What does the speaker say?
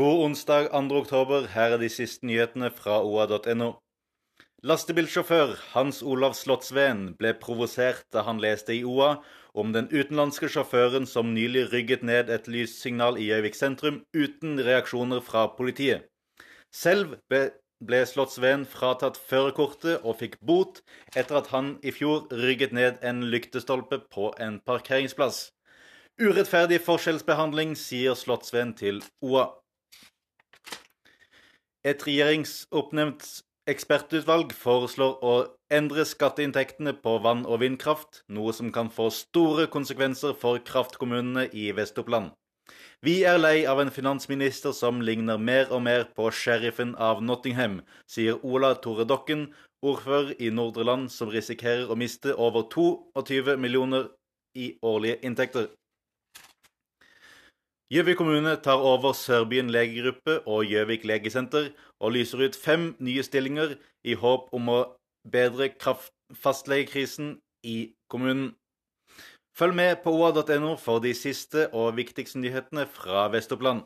God onsdag 2. oktober. Her er de siste nyhetene fra oa.no. Lastebilsjåfør Hans Olav Slottsveen ble provosert da han leste i OA om den utenlandske sjåføren som nylig rygget ned et lyssignal i Gjøvik sentrum uten reaksjoner fra politiet. Selv ble, Slottsveen fratatt førerkortet og fikk bot etter at han i fjor rygget ned en lyktestolpe på en parkeringsplass. Urettferdig forskjellsbehandling, sier Slottsveen til OA. Et regjeringsoppnevnt ekspertutvalg foreslår å endre skatteinntektene på vann- og vindkraft, noe som kan få store konsekvenser for kraftkommunene i Vest-Oppland. Vi er lei av en finansminister som ligner mer og mer på sheriffen av Nottingham, sier Ola Tore Dokken, ordfører i Nordre Land, som risikerer å miste over 22 millioner i årlige inntekter. Gjøvik kommune tar over Sørbyen legegruppe og Gjøvik legesenter, og lyser ut fem nye stillinger i håp om å bedre fastlegekrisen i kommunen. Følg med på oa.no for de siste og viktigste nyhetene fra Vest-Oppland.